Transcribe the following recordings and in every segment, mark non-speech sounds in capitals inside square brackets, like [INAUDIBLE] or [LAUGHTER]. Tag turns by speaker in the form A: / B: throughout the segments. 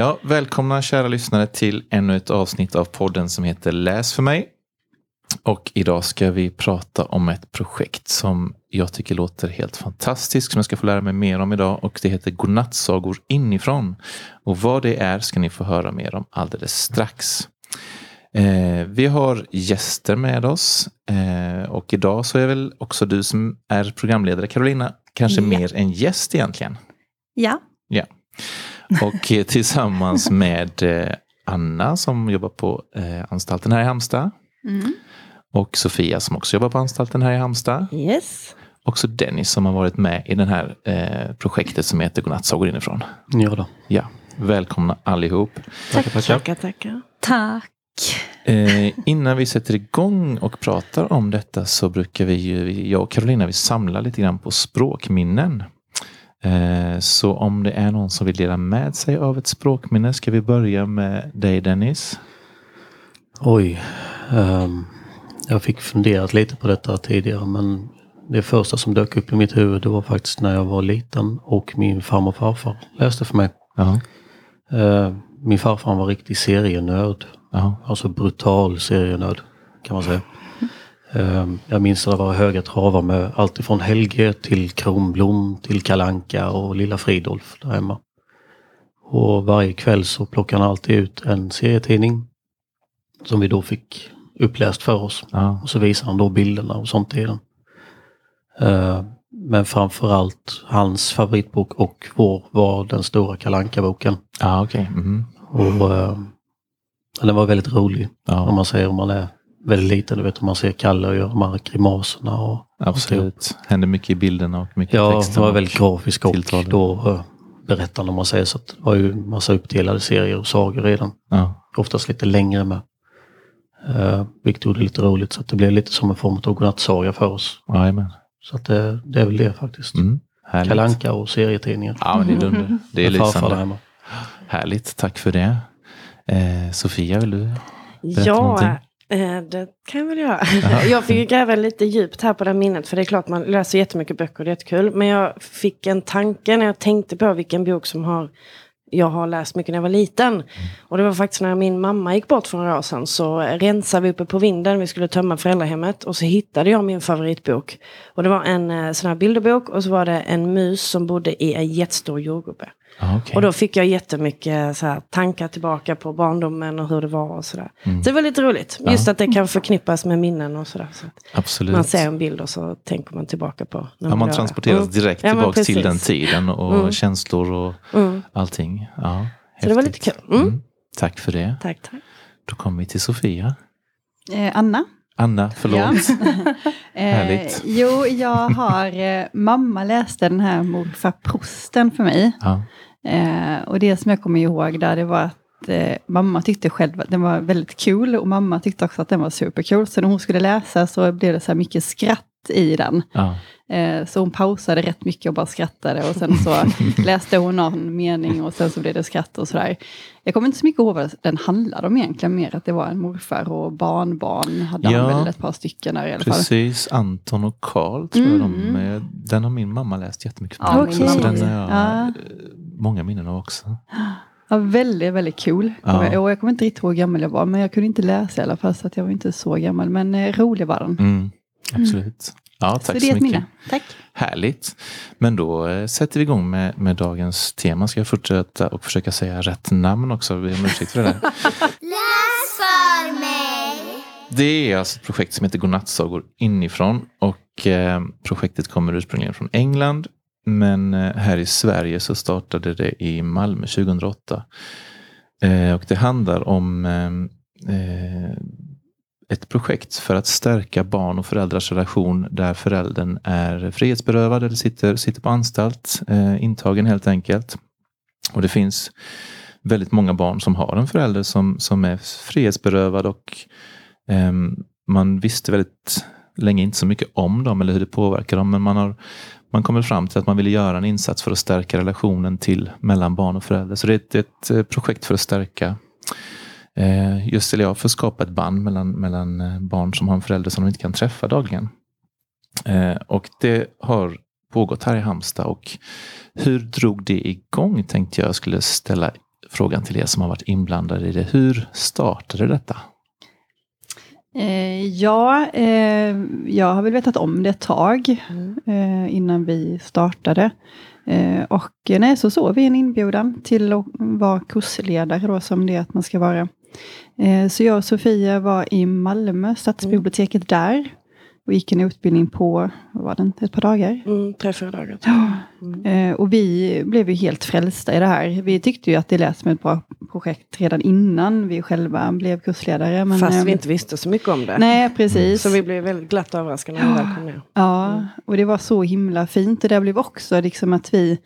A: Ja, välkomna kära lyssnare till ännu ett avsnitt av podden som heter Läs för mig. Och idag ska vi prata om ett projekt som jag tycker låter helt fantastiskt, som jag ska få lära mig mer om idag. Och det heter Godnattsagor inifrån. Och vad det är ska ni få höra mer om alldeles strax. Eh, vi har gäster med oss eh, och idag så är väl också du som är programledare Carolina kanske
B: Ja.
A: mer en gäst egentligen.
B: Ja.
A: Ja. Och eh, tillsammans [LAUGHS] med eh, Anna som jobbar på eh, anstalten här i Halmstad.
B: Mm.
A: Och Sofia som också jobbar på anstalten här i Halmstad.
B: Yes.
A: Också Dennis som har varit med i det här eh, projektet som heter Godnattsagor inifrån.
C: Ja då.
A: Ja, välkomna allihop.
C: Tackar, tackar.
B: Tackar, tackar. Tack.
A: Eh, innan vi sätter igång och pratar om detta så brukar vi, ju- vi jag och Carolina, vi samlar lite grann på språkminnen. Eh, så om det är någon som vill dela med sig av ett språkminne ska vi börja med dig Dennis.
C: Oj. ehm, jag fick funderat lite på detta tidigare men det första som dök upp i mitt huvud det var faktiskt när jag var liten och min farmor och farfar läste för mig.
A: Ja,
C: Eh, min farfar var riktig serienörd.
A: ja,
C: Alltså brutal serienörd kan man säga. Ehm, jag minns att det var höga travar med allt ifrån Helge till Kronblom till Kalanka och Lilla Fridolf där hemma. Och varje kväll så plockade han alltid ut en serietidning som vi då fick uppläst för oss.
A: ja,
C: Och så visade han då bilderna och sånt i den. Eh, Men framförallt hans favoritbok och vår var den stora kalanka boken
A: ja okej. mhm.
C: Och eh, den var väldigt rolig. Om
A: Ja,
C: man säger om man är väldigt liten, du vet om man ser Kalle och gör de här grimaserna. Och,
A: absolut. Händer mycket i bilderna och mycket i
C: ja,
A: texten.
C: det var
A: och
C: väldigt grafisk och
A: tilltalande.
C: då uh, berättande om man säger så att det var ju massa uppdelade serier och sagor redan.
A: Ja,
C: Oftast lite längre med. Uh, vilket gjorde det lite roligt så att det blev lite som en form av godnattsaga för oss.
A: jajamän.
C: Så att det, det är väl det faktiskt.
A: Mm, härligt.
C: Kalanka och serietidningar.
A: Ja, men det är dunder. Det är [LAUGHS] lysande.
C: hemma.
A: Härligt, tack för det. Eh, Sofia, vill du? Berätta
B: Ja,
A: någonting.
B: Eh, det kan jag väl göra. [LAUGHS] jag fick gräva lite djupt här på det här minnet. För det är klart man läser jättemycket böcker, det är jättekul. Men jag fick en tanke när jag tänkte på vilken bok som har jag har läst mycket när jag var liten. Och det var faktiskt när min mamma gick bort för några år sedan. Så rensade vi uppe på vinden, vi skulle tömma föräldrahemmet. Och så hittade jag min favoritbok. Och det var en eh, sån här bilderbok och så var det en mus som bodde i en jättestor jordgubbe.
A: Ja, okej.
B: Och då fick jag jättemycket så här, tankar tillbaka på barndomen och hur det var och sådär.
A: Mm.
B: Så det var lite roligt. Just att det kan förknippas med minnen och sådär. Så
A: Absolut.
B: man ser en bild och så tänker man tillbaka på. När
A: Ja, man transporteras
B: Mm.
A: direkt
B: Ja,
A: tillbaka till den tiden och
B: Mm.
A: känslor och
B: Mm.
A: allting. Ja,
B: Så det var lite kul. Mm.
A: Tack för det.
B: Tack, tack.
A: Då kommer vi till Sofia.
D: Eh, Anna?
A: Anna, förlåt. [LAUGHS]
D: Eh,
A: Härligt.
D: jo, jag har, eh, mamma läste den här morfar Prosten för mig.
A: Ja.
D: Eh, och det som jag kommer ihåg där, det var att eh, mamma tyckte själv att den var väldigt cool och mamma tyckte också att den var supercool. Så när hon skulle läsa så blev det så här mycket skratt i den.
A: Ja.
D: Eh, så hon pausade rätt mycket och bara skrattade och sen så [LAUGHS] läste hon någon mening och sen så blev det skratt och sådär. Jag kommer inte så mycket ihåg vad den handlade om egentligen, mer att det var en morfar och barnbarn hade
A: Ja.
D: han väl ett par stycken där i alla fall.
A: Precis, Anton och Karl tror jag de
D: Mm.
A: är. Den har min mamma läst jättemycket.
B: Ja, min
A: Så den har jag
D: Ja.
A: Många minnen av också.
D: Ja, väldigt, väldigt cool.
A: Ja.
D: Och jag kommer inte riktigt ihåg hur gammal jag var, men jag kunde inte läsa i alla fall, så att jag var inte så gammal. Men eh, rolig var den.
A: Mm, absolut. Ja,
D: så
A: tack
D: det är
A: så mycket.
D: minne. Tack.
A: Härligt. Men då eh, sätter vi igång med, med dagens tema. Ska jag fortsätta och försöka säga rätt namn också? Vi om ursäkt för det där. [LAUGHS]
E: Läs för mig.
A: Det är alltså ett projekt som heter Godnattsagor inifrån. Och eh, projektet kommer ursprungligen från England. Men eh, här i Sverige så startade det i Malmö 2008. Eh, och det handlar om eh, eh, ett projekt för att stärka barn och föräldrars relation där föräldern är frihetsberövad eller sitter, sitter på anstalt, eh, intagen helt enkelt. Och det finns väldigt många barn som har en förälder som, som är frihetsberövad och ehm, man visste väldigt länge inte så mycket om dem eller hur det påverkar dem. Men man har man kommer fram till att man vill göra en insats för att stärka relationen till mellan barn och förälder. Så det är ett, ett eh, projekt för att stärka eh, just eller jag för att skapa ett band mellan, mellan eh, barn som har en förälder som de inte kan träffa dagligen. Och det har pågått här i Halmstad och hur drog det igång tänkte jag skulle ställa frågan till er som har varit inblandade i det. Hur startade detta?
D: Eh, ja, eh, jag har väl vetat om det ett tag
B: Mm.
D: eh, innan vi startade. Eh, och eh, nej, så såg vi en inbjudan till att vara kursledare då, som det är att man ska vara. Eh, så jag och Sofia var i Malmö, stadsbiblioteket där. Och gick en utbildning på, vad var den, ett par dagar.
B: Mm, tre, fyra dagar.
D: Ja.
B: Mm.
D: Eh, och vi blev ju helt frälsta i det här. Vi tyckte ju att det lät som ett bra projekt redan innan vi själva blev kursledare. Men,
B: Fast vi
D: eh,
B: inte visste så mycket om det.
D: Nej, precis.
B: Så vi blev väldigt glatt överraskade när vi väl kom ner.
D: Ja, och det var så himla fint. Det där blev också liksom att vi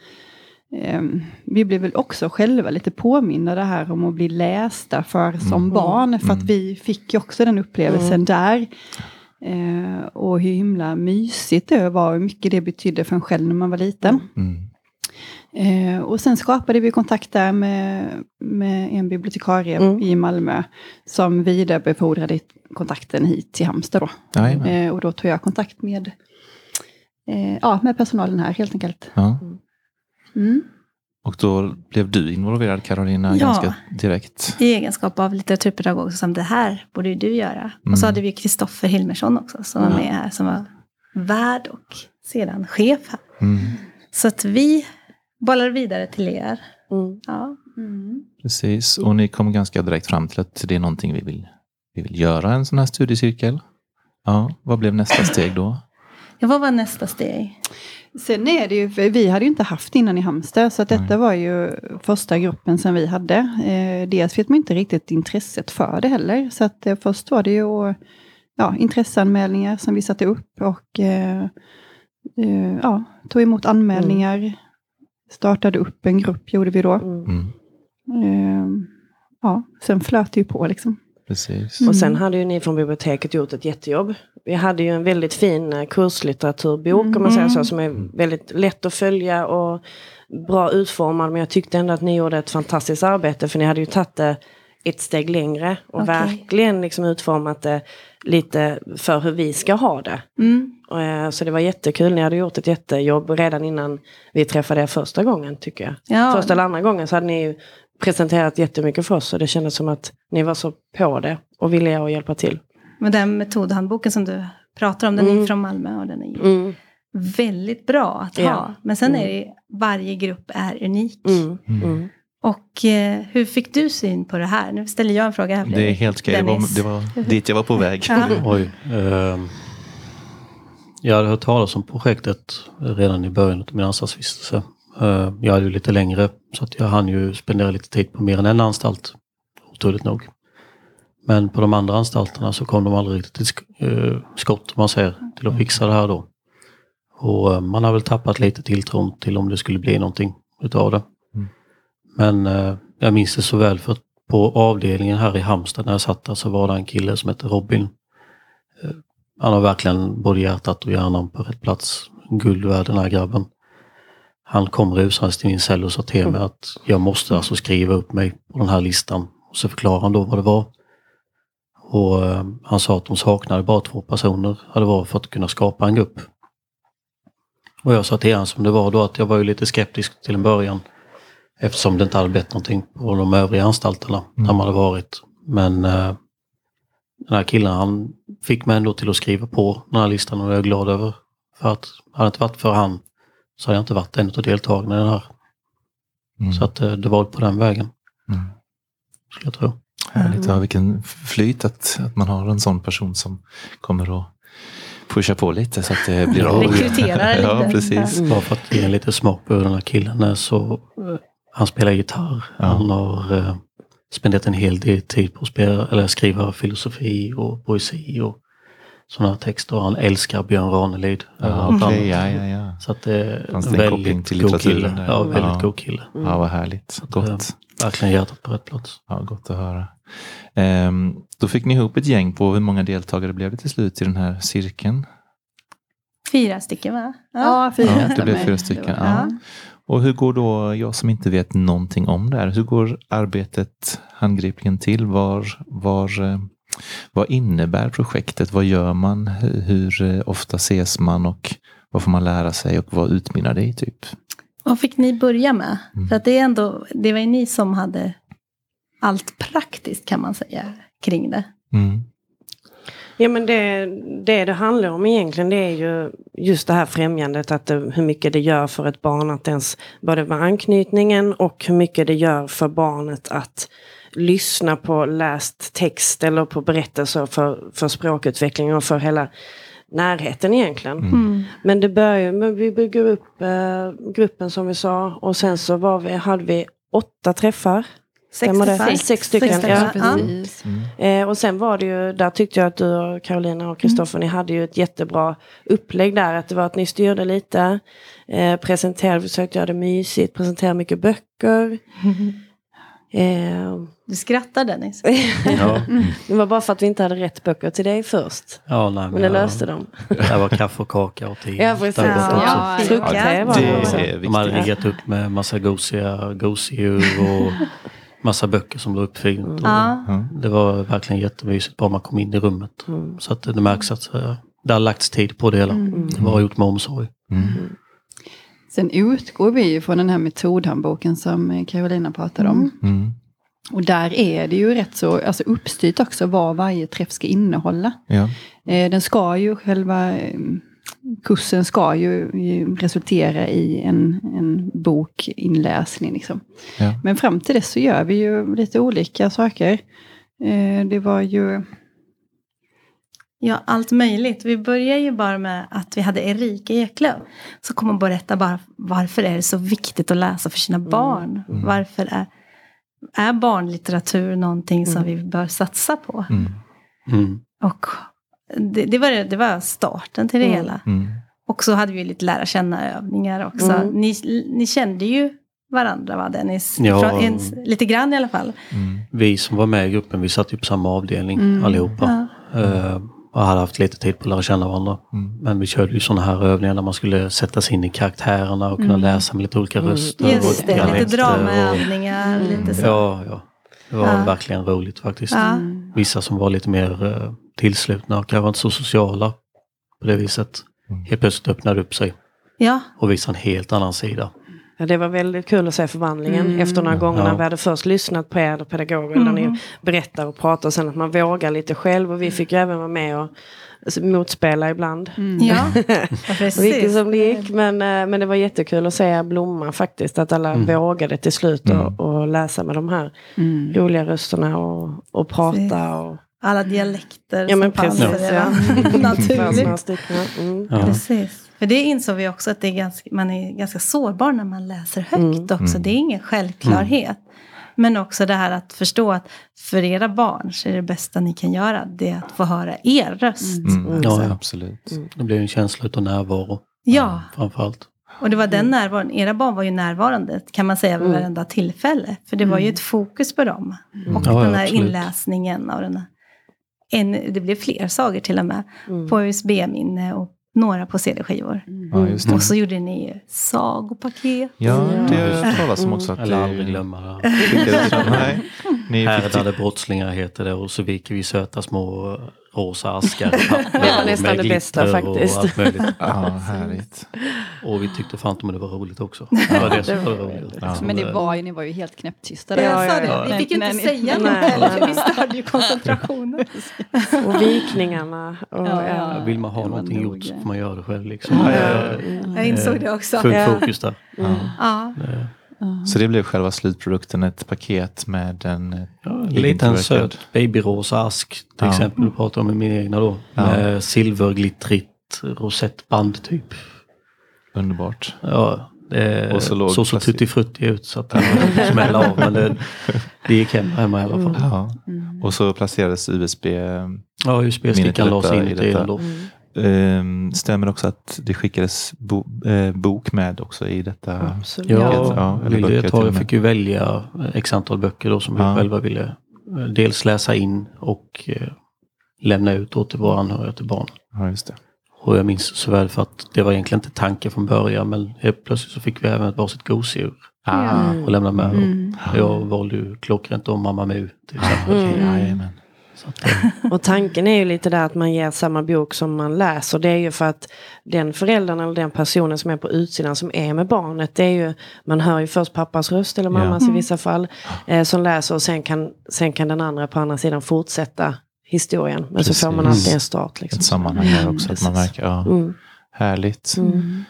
D: ehm, vi blev väl också själva lite påminna det här om att bli lästa för som barn. För att
A: Mm.
D: vi fick ju också den upplevelsen där. Eh, och hur himla mysigt det var och hur mycket det betydde för en själv när man var liten.
A: Mm.
D: Eh, och sen skapade vi kontakt där med, med en bibliotekarie
B: Mm.
D: i Malmö. Som vidarebefordrade kontakten hit till Halmstad då. Eh, och då tog jag kontakt med, eh, ja, med personalen här helt enkelt.
A: Ja.
D: Mm.
A: Och då blev du involverad Carolina
F: Ja.
A: ganska direkt.
F: I egenskap av litteraturpedagog som det här borde ju du göra. Och så
A: Mm.
F: hade vi Kristoffer Hilmersson också som var
A: Ja.
F: med här som var värd och sedan chef här.
A: Mm.
F: Så att vi bollar vidare till er.
B: Mm.
F: Ja.
A: Precis, och ni kom ganska direkt fram till att det är någonting vi vill, vi vill göra, en sån här studiecirkel. Ja, vad blev nästa steg då?
F: ja, vad var nästa steg?
D: Sen är det ju, för vi hade ju inte haft innan i Halmstad, så att detta
A: Nej.
D: var ju första gruppen som vi hade. Eh, dels vet man inte riktigt intresset för det heller, så att eh, först var det ju ja, intresseanmälningar som vi satte upp och eh, eh, ja, tog emot anmälningar. Startade upp en grupp, gjorde vi då.
B: Mm.
A: Mm.
D: Eh, ja, sen flöt det ju på liksom.
A: Precis.
B: Och sen hade ju ni från biblioteket gjort ett jättejobb. Vi hade ju en väldigt fin eh, kurslitteraturbok om man säger så, som är väldigt lätt att följa och bra utformad. Men jag tyckte ändå att ni gjorde ett fantastiskt arbete för ni hade ju tagit det ett steg längre och
F: Okej.
B: verkligen liksom utformat det lite för hur vi ska ha det.
F: Mm.
B: Och, eh, Så det var jättekul, ni hade gjort ett jättejobb redan innan vi träffade er första gången tycker jag.
F: Ja.
B: Första eller andra gången så hade ni ju presenterat jättemycket för oss och det kändes som att ni var så på det och villiga att hjälpa till.
F: Men den metodhandboken som du pratar om, den är
B: Mm.
F: från Malmö och den är ju
B: Mm,
F: väldigt bra att ha.
B: Ja.
F: Men sen är
B: Mm.
F: det, varje grupp är unik.
B: mm,
A: Mm.
F: Och eh, hur fick du syn på det här? Nu ställer jag en fråga här.
A: Det är helt okej, det var, det var dit jag var på väg. [LAUGHS]
F: Ja. [LAUGHS]
C: Oj. ehm, jag hade hört talas om projektet redan i början av min anstaltsvistelse. Eh, jag hade ju lite längre så att jag hann ju spendera lite tid på mer än en anstalt. Otroligt nog. Men på de andra anstalterna så kom de aldrig riktigt till sk- eh, skott om man säger till att fixa det här då. Och eh, man har väl tappat lite tilltron till om det skulle bli någonting utav det.
A: Mm.
C: Men jag minns det så väl för på avdelningen här i Halmstad när jag satt där så var det en kille som hette Robin. Han har verkligen både hjärtat och hjärnan på rätt plats. Guld värd den här grabben. Han kom rusandes till min cell och sa till mig att jag måste alltså skriva upp mig på den här listan. Och så förklarade han då vad det var. Och eh, han sa att de saknade bara två personer, hade var för att kunna skapa en grupp. Och jag sa till honom som det var då att jag var ju lite skeptisk till en början. Eftersom det inte hade blivit någonting på de övriga anstalterna där man hade varit. Men eh, den här killen han fick mig ändå till att skriva på den här listan och det är jag glad över. För att hade det inte varit för han så hade jag inte varit en av deltagarna i den här.
A: Mm.
C: Så att eh, det var på den vägen,
A: Mm.
C: skulle jag tro.
A: Härligt, ja, vilken flyt att, att man har en sån person som kommer att pusha på lite så att det [LAUGHS] blir av.
F: Rekryterar [LAUGHS]
A: Ja,
F: lite.
A: precis.
C: Bara för att ge en lite smak på den här killen är så eh, han spelar gitarr.
A: Ja.
C: Han har eh, spenderat en hel del tid på att spela, eller skriva filosofi och poesi och sådana här texter. Han älskar Björn Ranelid.
A: Ja,
C: Eh,
A: okej,
C: han-
A: ja, ja, ja.
C: Så att det är
A: Fanns
C: en väldigt
A: till
C: god
A: litteraturen
C: kille.
A: där?
C: Ja, väldigt
A: Ja.
C: god kille.
A: ja, vad härligt. Gott.
C: Verkligen hjärtat på rätt plats.
A: Ja, gott att höra. Ehm, då fick ni ihop ett gäng på hur många deltagare blev det till slut i den här cirkeln?
F: Fyra stycken va?
D: Ja, fyra
A: Ja, det blev fyra stycken. Ja. Och hur går då, jag som inte vet någonting om det här, hur går arbetet handgripligen till? Var, var, eh, vad innebär projektet? Vad gör man? Hur, eh, ofta ses man och vad får man lära sig och vad utmynnar det i? typ?
F: Vad fick ni börja med?
A: Mm.
F: För att det är ändå, det var ju ni som hade allt praktiskt kan man säga kring det.
A: Mm.
B: Ja men det, det det handlar om egentligen det är ju just det här främjandet. Att det, hur mycket det gör för ett barn att ens, både med anknytningen och hur mycket det gör för barnet att lyssna på läst text eller på berättelser för, för språkutveckling och för hela närheten egentligen.
F: Mm.
B: Men det börjar med vi bygger upp eh, gruppen som vi sa och sen så var vi, hade vi åtta träffar. Stämmer det? Sex stycken,
F: Sex
B: ja.
D: Precis.
B: Eh, och sen var det ju, där tyckte jag att du och Carolina och Kristoffer, ni hade ju ett jättebra upplägg där. Att det var att ni styrde lite, eh, presenterade, försökte göra det mysigt, presenterade mycket böcker. [LAUGHS] Eh,
F: Du skrattar Dennis. [LAUGHS]
C: Ja,
B: det var bara för att vi inte hade rätt böcker till dig först.
C: ja nej,
B: Men det
C: jag-
B: löste de.
C: Det var kaffe och kaka och te.
B: Ja, precis.
D: Ja, ja.
B: Var
A: Det
B: det
C: De hade riggat upp med massa gosiga gosedjur och massa böcker som låg upp fint. Och
F: Ja.
A: Ja.
C: Det var verkligen jättemysigt bara man kom in i rummet.
B: Mm.
C: Så att det märks att eh, det har lagts tid på det hela. Det var gjort med omsorg.
A: Mm.
D: Sen utgår vi ju från den här metodhandboken som eh, Carolina pratade om.
A: Mm.
D: Och där är det ju rätt så alltså uppstyrt också vad varje träff ska innehålla.
A: Ja.
D: Eh, Den ska ju, själva eh, kursen ska ju, resultera i en, en bokinläsning. Liksom.
A: Ja.
D: Men fram till dess så gör vi ju lite olika saker. Det var ju,
F: Ja, allt möjligt. Vi börjar ju bara med att vi hade Erika Eklöf. Som kommer att berätta bara varför är det så viktigt att läsa för sina barn.
A: Mm.
F: Varför är, är barnlitteratur någonting som
B: Mm.
F: vi bör satsa på?
A: Mm.
C: Mm.
F: Och det, det, var, det- var starten till det
B: Mm.
F: hela.
A: Mm.
F: Och så hade vi lite lära känna-övningar också.
B: Mm.
F: Ni, ni kände ju varandra va Dennis?
C: Ja.
F: Från en, lite grann i alla fall.
A: Mm.
C: Vi som var med i gruppen, vi satt ju på samma avdelning
D: Mm.
C: allihopa.
F: Ja.
C: Eh, och hade haft lite tid på att lära känna varandra.
A: Mm.
C: Men vi körde ju sådana här övningar där man skulle sätta sig in i karaktärerna och kunna
D: Mm.
C: läsa med lite olika
B: Mm.
C: röster.
F: Just
C: och
F: det, lite
C: dialekter
F: dramaövningar,
B: Mm.
F: lite
C: och,
F: så.
C: Ja, ja. Det var
F: Ja.
C: verkligen roligt faktiskt.
F: Ja.
D: mm,
C: Vissa som var lite mer eh, tillslutna och kanske inte så sociala på det viset.
A: Mm.
C: Helt plötsligt öppnade upp sig
F: Ja,
C: och visade en helt annan sida.
B: Ja, det var väldigt kul att se förvandlingen
D: Mm.
B: efter några gånger
C: Ja.
B: när vi hade först lyssnat på er pedagoger där ni berättar och pratar och sen att man vågar lite själv och vi fick ju även vara med och motspela ibland.
D: mm. [LAUGHS]
F: ja. precis.
B: som det gick men, eh, men det var jättekul att se blomma faktiskt. Att alla
C: Mm.
B: vågade till slut
A: Mm.
B: och, och läsa med de här
D: Mm.
B: roliga rösterna och, och prata.
F: Precis.
B: Och,
F: Alla dialekter
B: ja men
F: som fanns
B: precis.
F: det,
B: Ja. [LAUGHS] Fanns några
F: Naturligt.
B: Mm.
C: Ja.
F: Precis. För det insåg vi också att det är ganska, man är ganska sårbar när man läser högt
B: Mm.
F: också.
A: Mm.
F: Det är ingen självklarhet. Men också det här att förstå att för era barn så är det bästa ni kan göra det är att få höra er röst.
D: Mm.
A: Mm.
C: Ja, ja.
A: absolut.
B: Mm.
C: Det blev en känsla av närvaro
F: Ja,
C: framförallt.
F: och det var den närvaron. Era barn var ju närvarande kan man säga vid
B: Mm.
F: varenda tillfälle. För det var ju
D: Mm.
F: ett fokus på dem.
B: Mm.
F: Och
C: Ja, ja,
F: den här
C: absolut.
F: inläsningen av den här. En, det blev fler sagor till och med.
B: Mm.
F: På USB-minne och några på CD-skivor.
A: Ja, just det.
F: Och så gjorde ni ju sagopaket.
A: Ja, det har
B: Ja.
A: talas om också. Att
C: Eller
A: det-
C: aldrig glömma det.
A: Nej, [LAUGHS] ni
C: Härdade brottslingar heter det och så viker vi söta små rosa askar [LAUGHS] och
B: nästan
C: med
B: det bästa faktiskt.
C: Och, allt möjligt.
A: Ja, [LAUGHS] härligt.
C: och vi tyckte fan om det var roligt också. Det var det som var roligt.
A: Ja.
D: Men det var ju, ni var ju helt knäpptysta.
B: ja,
F: det,
B: ja.
F: vi fick ju inte
D: men-
F: säga något heller, vi störde ju koncentrationen. [LAUGHS]
B: Och vikningarna. Och,
D: Ja,
B: ja.
C: Vill man ha
D: var
C: någonting gjort så får man göra det själv. Liksom.
B: Ja,
F: Jag insåg det också.
C: Full
B: Ja.
C: fokus där.
B: Mm.
F: Ja,
C: Eh.
A: Så det blev själva slutprodukten, ett paket med en eh,
C: Ja, liten söt babyrosa ask till
A: Ja.
C: exempel. Jag pratar om min egna då.
A: Ja.
C: Med silverglittrigt rosettband typ.
A: Underbart.
C: Ja, det
A: Och så låg
C: såg så tutti frutti ut så att det var [LAUGHS] smälla av. Men det, det gick hem hemma i alla fall.
A: Ja.
D: Mm.
A: Och så placerades USB.
C: Ja, USB-stickan
A: i
C: lades
A: detta-
C: in
A: i
C: i
A: detta.
C: delen då.
B: Mm.
A: Ehm, stämmer också att det skickades bo, eh, bok med också i detta?
B: Absolut.
C: Ja,
A: Ja, och med.
C: fick ju välja x antal böcker då som
A: Ja.
C: vi själva ville eh, dels läsa in och eh, lämna ut åt till våra anhöriga till barn.
A: Ja, just det.
C: Och jag minns så väl för att det var egentligen inte tanken från början men helt plötsligt så fick vi även ett varsitt gosedjur
A: Ah,
C: och lämna med.
D: Mm.
C: Och Jag valde ju klockrent om Mamma Mu till exempel.
B: Mm.
A: Jajamän.
C: Så att, eh,
B: Och tanken är ju lite där att man ger samma bok som man läser. Det är ju för att den föräldern eller den personen som är på utsidan som är med barnet. Det är ju, man hör ju först pappas röst eller mammas
A: Ja.
B: i vissa fall. Eh, som läser och sen kan, sen kan den andra på andra sidan fortsätta historien. Men så får man
A: Precis.
B: alltid en start. Liksom.
A: Ett sammanhang där också. Att man
B: Precis.
A: märker, ja,
B: Mm.
A: härligt.
B: Mm.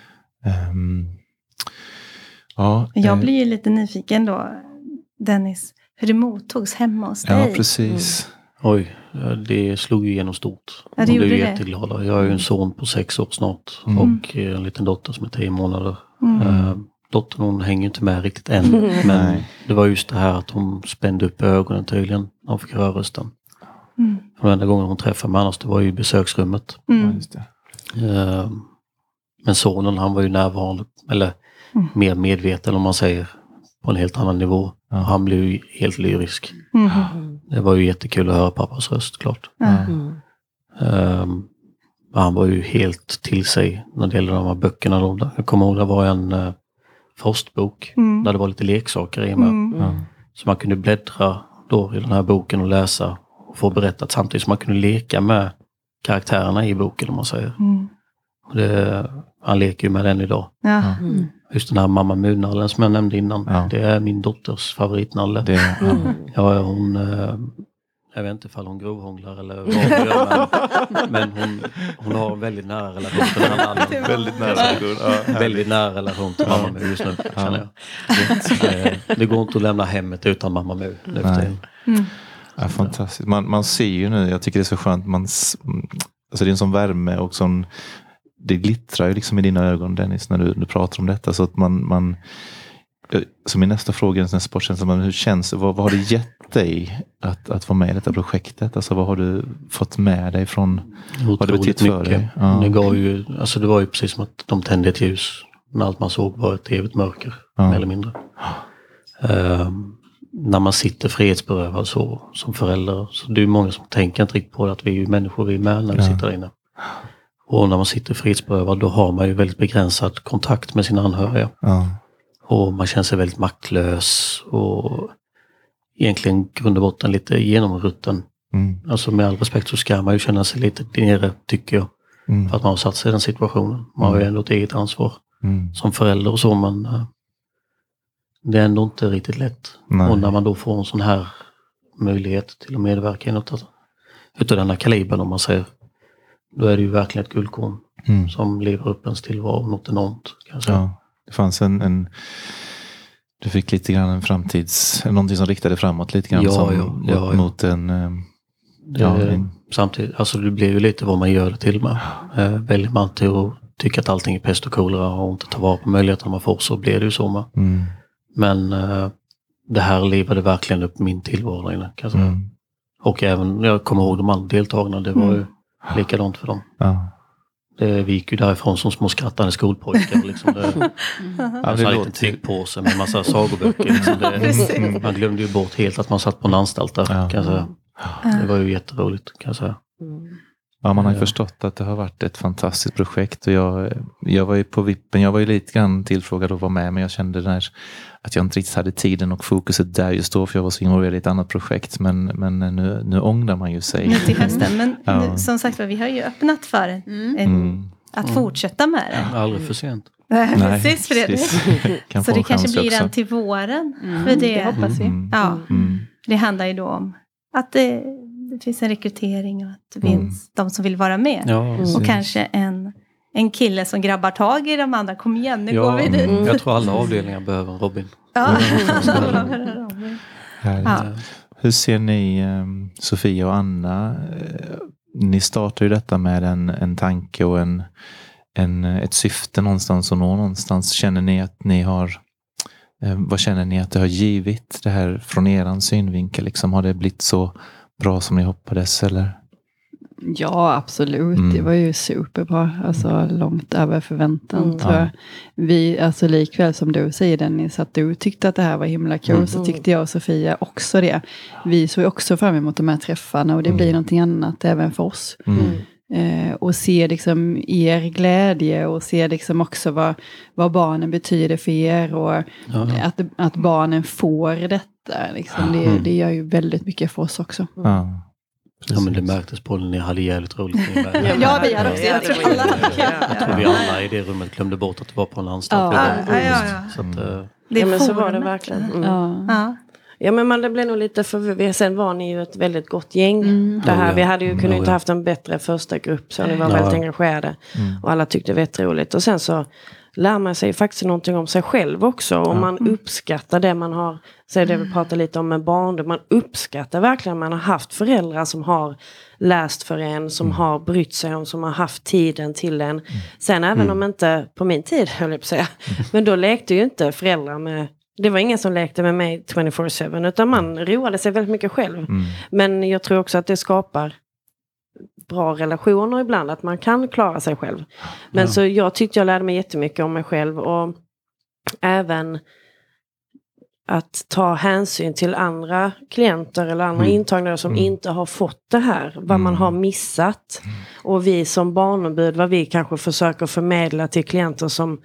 A: Ehm, ja,
F: Jag
A: eh,
F: blir ju lite nyfiken då, Dennis, hur det mottogs hemma hos
A: Ja,
F: dig.
A: precis.
C: Oj, det slog ju igenom stort.
F: Ja, det
C: De blev
F: gjorde det.
C: jätteglada. Jag har ju en son på sex år snart
A: Mm.
C: och en liten dotter som är tio månader.
F: Mm.
C: Eh, dottern hon hänger inte med riktigt än. [LAUGHS] Men
A: Nej.
C: det var just det här att hon spände upp ögonen tydligen när hon fick höra rösten.
F: Mm.
C: Den enda gången hon träffade mig annars det var ju i besöksrummet.
F: Mm.
C: Eh, Men sonen han var ju närvarande, eller
F: Mm.
C: mer medveten om man säger, på en helt annan nivå.
A: Ja.
C: Han blev ju helt lyrisk.
F: Mm.
C: Det var ju jättekul att höra pappas röst klart.
B: Mm.
C: Um, han var ju helt till sig när det gällde de här böckerna. Då. Jag kommer ihåg det var en uh, frostbok
F: Mm.
C: där det var lite leksaker i med.
F: Mm.
C: Så man kunde bläddra då i den här boken och läsa och få berättat samtidigt som man kunde leka med karaktärerna i boken om man säger.
F: Mm.
C: Och det, han leker ju med den idag.
F: Ja.
B: Mm.
C: Just den här Mamma Mu-nallen som jag nämnde innan.
A: Ja.
C: Det är min dotters favoritnalle.
A: Det, ja.
B: Mm.
C: Ja, hon... Eh, jag vet inte ifall hon grovhånglar eller vad hon gör. Men, [LAUGHS] men hon, hon har en väldigt nära relation till den här nallen.
A: Väldigt nära relation. Ja,
C: Väldigt nära relation till Mamma Mu just nu, känner jag. Eh, Det går inte att lämna hemmet utan Mamma Mu nu för tiden.
F: Mm.
A: Ja, fantastiskt. Man, man ser ju nu, jag tycker det är så skönt, man, alltså det är en sån värme och sån, det glittrar ju liksom i dina ögon Dennis när du, du pratar om detta. Så att man, man eh, så min nästa fråga är en sportkänsla, men hur känns det? Vad, vad har det gett dig att, att vara med i detta projektet? Alltså vad har du fått med dig från vad det betytt för dig? Ja.
C: Det, gav ju, alltså det var ju precis som att de tände ett ljus när allt man såg var ett evigt mörker,
A: Ja.
C: mer eller mindre. Ehm, när man sitter frihetsberövad så, som förälder, så det är många som tänker inte riktigt på det, att vi är ju människor vi är med när vi
A: Ja.
C: sitter inne. Och när man sitter frihetsberövad då har man ju väldigt begränsad kontakt med sina anhöriga.
A: Ja.
C: Och man känner sig väldigt maktlös och egentligen grund och botten lite genomrutten.
A: Mm.
C: Alltså med all respekt så ska man ju känna sig lite nere, tycker jag.
A: Mm.
C: För att man har satt sig i den situationen. Man har ju
A: Mm.
C: ändå ett eget ansvar
A: Mm.
C: som förälder och så, men eh, det är ändå inte riktigt lätt.
A: Nej.
C: Och när man då får en sån här möjlighet till att medverka i något utav denna kalibern om man säger, då är det ju verkligen ett guldkorn
A: Mm.
C: som lever upp ens tillvaro något enormt.
A: Ja, det fanns en, en du fick lite grann en framtids, någonting som riktade framåt lite grann
C: Ja,
A: som,
C: ja,
A: mot,
C: ja,
A: mot en, eh,
C: Det,
A: ja, en
C: Samtidigt, alltså det blir ju lite vad man gör det till med. Eh, väljer man till att tycka att allting är pest och kolera och inte ta vara på möjligheterna man får så blir det ju så med.
A: mm,
C: Men eh, det här livade verkligen upp min tillvaro inne, kan jag säga.
A: mm,
C: Och även, jag kommer ihåg de andra deltagarna, det var ju
F: Mm.
C: Likadant för dem.
A: ja.
C: Det, vi gick ju därifrån som små skrattande skolpojkar. Liksom det,
A: Ja,
C: en
A: det
C: sån här liten tygpåse med massa sagoböcker. Liksom det, man glömde ju bort helt att man satt på en anstalt där,
A: Ja.
C: kan jag säga. Det var ju jätteroligt, kan jag säga.
B: Mm.
A: Ja, man har ju
C: Ja.
A: förstått att det har varit ett fantastiskt projekt och jag, jag var ju på vippen, jag var ju lite grann tillfrågad att vara med men jag kände där att jag inte riktigt hade tiden och fokuset där just då för jag var så involverad i ett annat projekt men, men nu, nu ångrar man ju sig.
F: Nu till hösten. Men [LAUGHS]
A: Ja.
F: nu, som sagt vi har ju öppnat för en, en,
A: Mm.
F: att fortsätta med det.
C: Aldrig för sent.
F: Precis Fredrik.
A: Kan [LAUGHS]
F: Så
A: få
F: det kanske blir
A: också.
F: en till våren.
D: Mm,
F: För
D: det
F: det,
D: hoppas vi.
A: Mm.
F: ja,
A: Mm.
F: det handlar ju då om att det, det finns en rekrytering och att det
A: Mm.
F: finns de som vill vara med.
C: Ja.
F: Och kanske en, en kille som grabbar tag i de andra. Kom igen, nu
C: ja,
F: går vi dit.
A: Mm.
C: Jag tror alla avdelningar behöver en Robin.
F: Ja.
A: Härligt.
F: Ja.
A: Hur ser ni, eh, Sofia och Anna, eh, ni startar ju detta med en, en tanke och en, en, ett syfte någonstans och nå någonstans. Känner ni att ni har, eh, vad känner ni att det har givit det här från eran synvinkel? Liksom, har det blivit så bra som ni hoppades eller?
D: Ja, absolut.
A: Mm.
D: Det var ju superbra. Alltså långt över förväntan
B: Mm.
D: tror
A: Ja.
D: jag. Vi, alltså likväl som du säger Dennis, att du tyckte att det här var himla kul,
A: Mm.
D: så tyckte jag och Sofia också det. Vi såg också fram emot de här träffarna och det
A: Mm.
D: blir någonting annat även för oss.
A: Mm.
D: Eh, och se liksom er glädje och se liksom också vad, vad barnen betyder för er och
C: Ja.
D: att, att barnen får detta. Liksom, det,
A: Mm.
D: det gör ju väldigt mycket för oss också.
A: Ja,
C: Ja men det märktes på när ni hade jävligt roligt. [LAUGHS]
D: Ja, vi hade också
F: hade kul.
C: Jag tror vi alla i det rummet glömde bort att det var på en anstalt.
D: Ja.
F: Ja, ja, ja.
C: Så att, eh,
F: Det
B: Ja, men så var det verkligen. Mm.
D: Ja.
F: Ja.
B: Men man, det blev nog lite för Sen var ni ju ett väldigt gott gäng. Det här. Vi hade ju
C: Mm,
B: kunnat inte haft en bättre första grupp. Så ni var
C: Ja.
B: väldigt engagerade. Och alla tyckte det var jätteroligt. Och sen så lär man sig faktiskt någonting om sig själv också. Och man uppskattar det man har. Så är det vi pratar lite om med barndom. Man uppskattar verkligen man har haft föräldrar som har läst för en. Som har brytt sig om. Som har haft tiden till en. Sen även om inte på min tid [LAUGHS] höll jag på att säga. Men då lekte ju inte föräldrar med det var ingen som lekte med mig 24-7 utan man roade sig väldigt mycket själv.
A: Mm.
B: Men jag tror också att det skapar bra relationer ibland, att man kan klara sig själv. Men
C: Ja.
B: så jag tyckte jag lärde mig jättemycket om mig själv och även att ta hänsyn till andra klienter eller andra
C: Mm.
B: intagna som
A: Mm.
B: inte har fått det här. Vad man
A: Mm.
B: har missat. Och vi som barnombud, vad vi kanske försöker förmedla till klienter som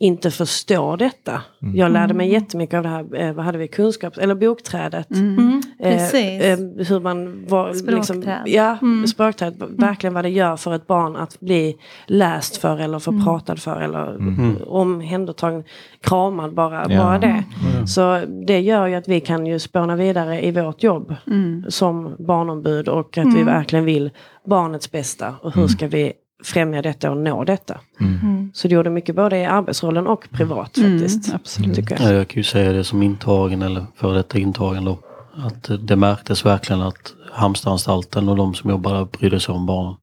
B: inte förstår detta.
A: Mm.
B: Jag lärde mig jättemycket av det här, eh, vad hade vi, kunskaps eller bokträdet.
F: Mm,
B: Eh,
F: precis.
B: eh, hur man var, liksom,
F: Språkträd.
B: ja,
F: Mm.
B: språkträd. Verkligen vad det gör för ett barn att bli läst för eller för pratad för eller
A: Mm.
B: omhändertagen, kramad bara,
A: Ja.
B: bara det.
C: Mm.
B: Så det gör ju att vi kan ju spåna vidare i vårt jobb
D: Mm.
B: som barnombud och att vi verkligen vill barnets bästa och hur ska vi främja detta och nå detta.
F: Mm.
B: Så det gjorde mycket både i arbetsrollen och privat faktiskt.
D: Mm, absolut.
B: Tycker jag.
C: Ja, jag kan ju säga det som intagen eller före detta intagen då. Att det märktes verkligen att Halmstadanstalten och de som jobbar där brydde sig om barnen.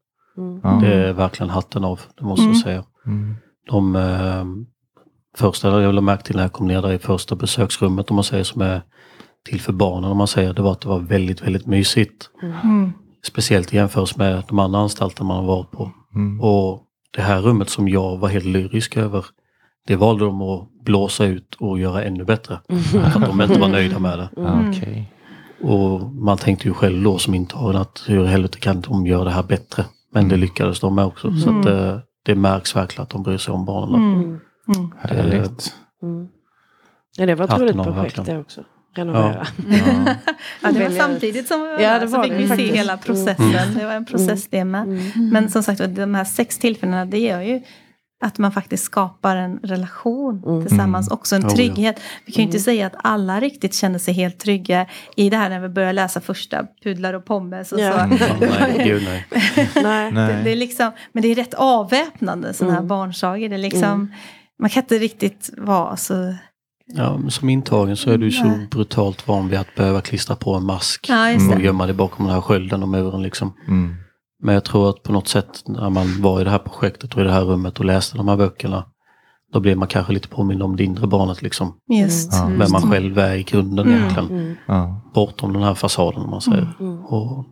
A: Ja.
C: Det är verkligen hatten av, det måste jag säga.
A: Mm.
C: De eh, första jag lade märke till när jag kom ner där i första besöksrummet om man säger som är till för barnen om man säger, det var att det var väldigt, väldigt mysigt.
F: Mm.
C: Speciellt i jämförelse med de andra anstalterna man har varit på.
A: Mm.
C: Och det här rummet som jag var helt lyrisk över, det valde de att blåsa ut och göra ännu bättre. [LAUGHS] För att de inte var nöjda med det.
A: Ja, Okej.
C: Och man tänkte ju själv då som intagen att hur i helvete kan de göra det här bättre? Men det lyckades de med också. Så att det, det märks verkligen att de bryr sig om barnen.
F: Mm.
B: Mm.
F: Mm.
A: Härligt.
B: Mm. Ja, det var ett roligt projekt det också. Renovera.
C: Ja. [LAUGHS]
F: Ja, det var samtidigt som vi var
B: Ja, det
F: så
B: var
F: fick
B: det
F: vi se
B: faktiskt.
F: hela processen. Det var en process det med.
B: Mm.
F: Men som sagt de här sex tillfällena det gör ju att man faktiskt skapar en relation
B: Mm.
F: tillsammans. Också en
C: Oh,
F: trygghet. Vi kan ju inte säga att alla riktigt känner sig helt trygga i det här när vi börjar läsa första pudlar och pommes och
B: Ja.
F: så.
C: Nej, gud nej. [LAUGHS]
B: Nej.
F: Det, det är liksom, men det är rätt avväpnande sådana här
B: Mm.
F: barnsagor. Det är liksom,
B: Mm.
F: Man kan inte riktigt vara så...
C: Ja, som intagen så är du så
F: Nej.
C: brutalt van vid att behöva klistra på en mask.
F: Ja,
C: och gömma dig bakom den här skölden och muren liksom.
A: Mm.
C: Men jag tror att på något sätt när man var i det här projektet och i det här rummet och läste de här böckerna. Då blev man kanske lite påmind om det inre barnet liksom.
F: Just.
A: Ja.
C: Vem man själv är i grunden
F: Mm.
C: egentligen.
B: Mm.
C: Bortom den här fasaden om man säger.
B: Mm.
C: Och